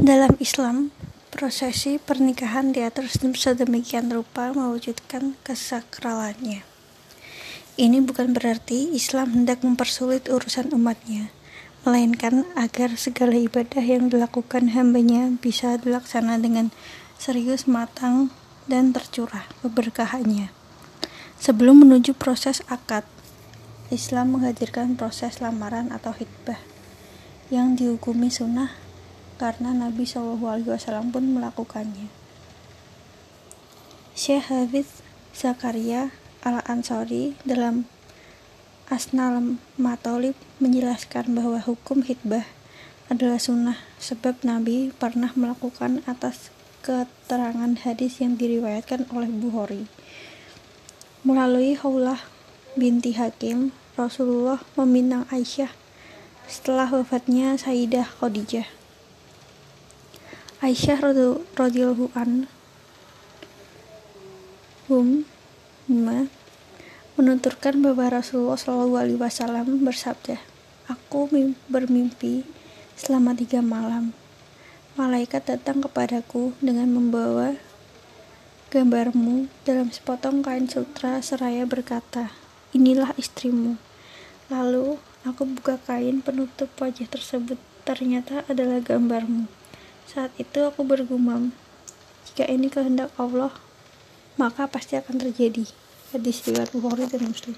Dalam Islam, prosesi pernikahan diatur sedemikian rupa mewujudkan kesakralannya. Ini bukan berarti Islam hendak mempersulit urusan umatnya, melainkan agar segala ibadah yang dilakukan hambanya bisa dilaksana dengan serius matang dan tercurah keberkahannya. Sebelum menuju proses akad, Islam menghadirkan proses lamaran atau hitbah yang dihukumi sunnah karena Nabi Shallallahu Alaihi Wasallam pun melakukannya. Syekh Hafiz Zakaria al Ansori dalam Asnal Matolib menjelaskan bahwa hukum hitbah adalah sunnah sebab Nabi pernah melakukan atas keterangan hadis yang diriwayatkan oleh Bukhari. Melalui Haulah binti Hakim, Rasulullah meminang Aisyah setelah wafatnya Sayyidah Khadijah. Aisyah radhiyallahu anhum menuturkan bahwa Rasulullah Shallallahu Alaihi Wasallam bersabda, Aku bermimpi selama tiga malam. Malaikat datang kepadaku dengan membawa gambarmu dalam sepotong kain sutra seraya berkata, Inilah istrimu. Lalu aku buka kain penutup wajah tersebut. Ternyata adalah gambarmu. Saat itu aku bergumam, jika ini kehendak Allah, maka pasti akan terjadi. Hadis riwayat Bukhari dan Muslim.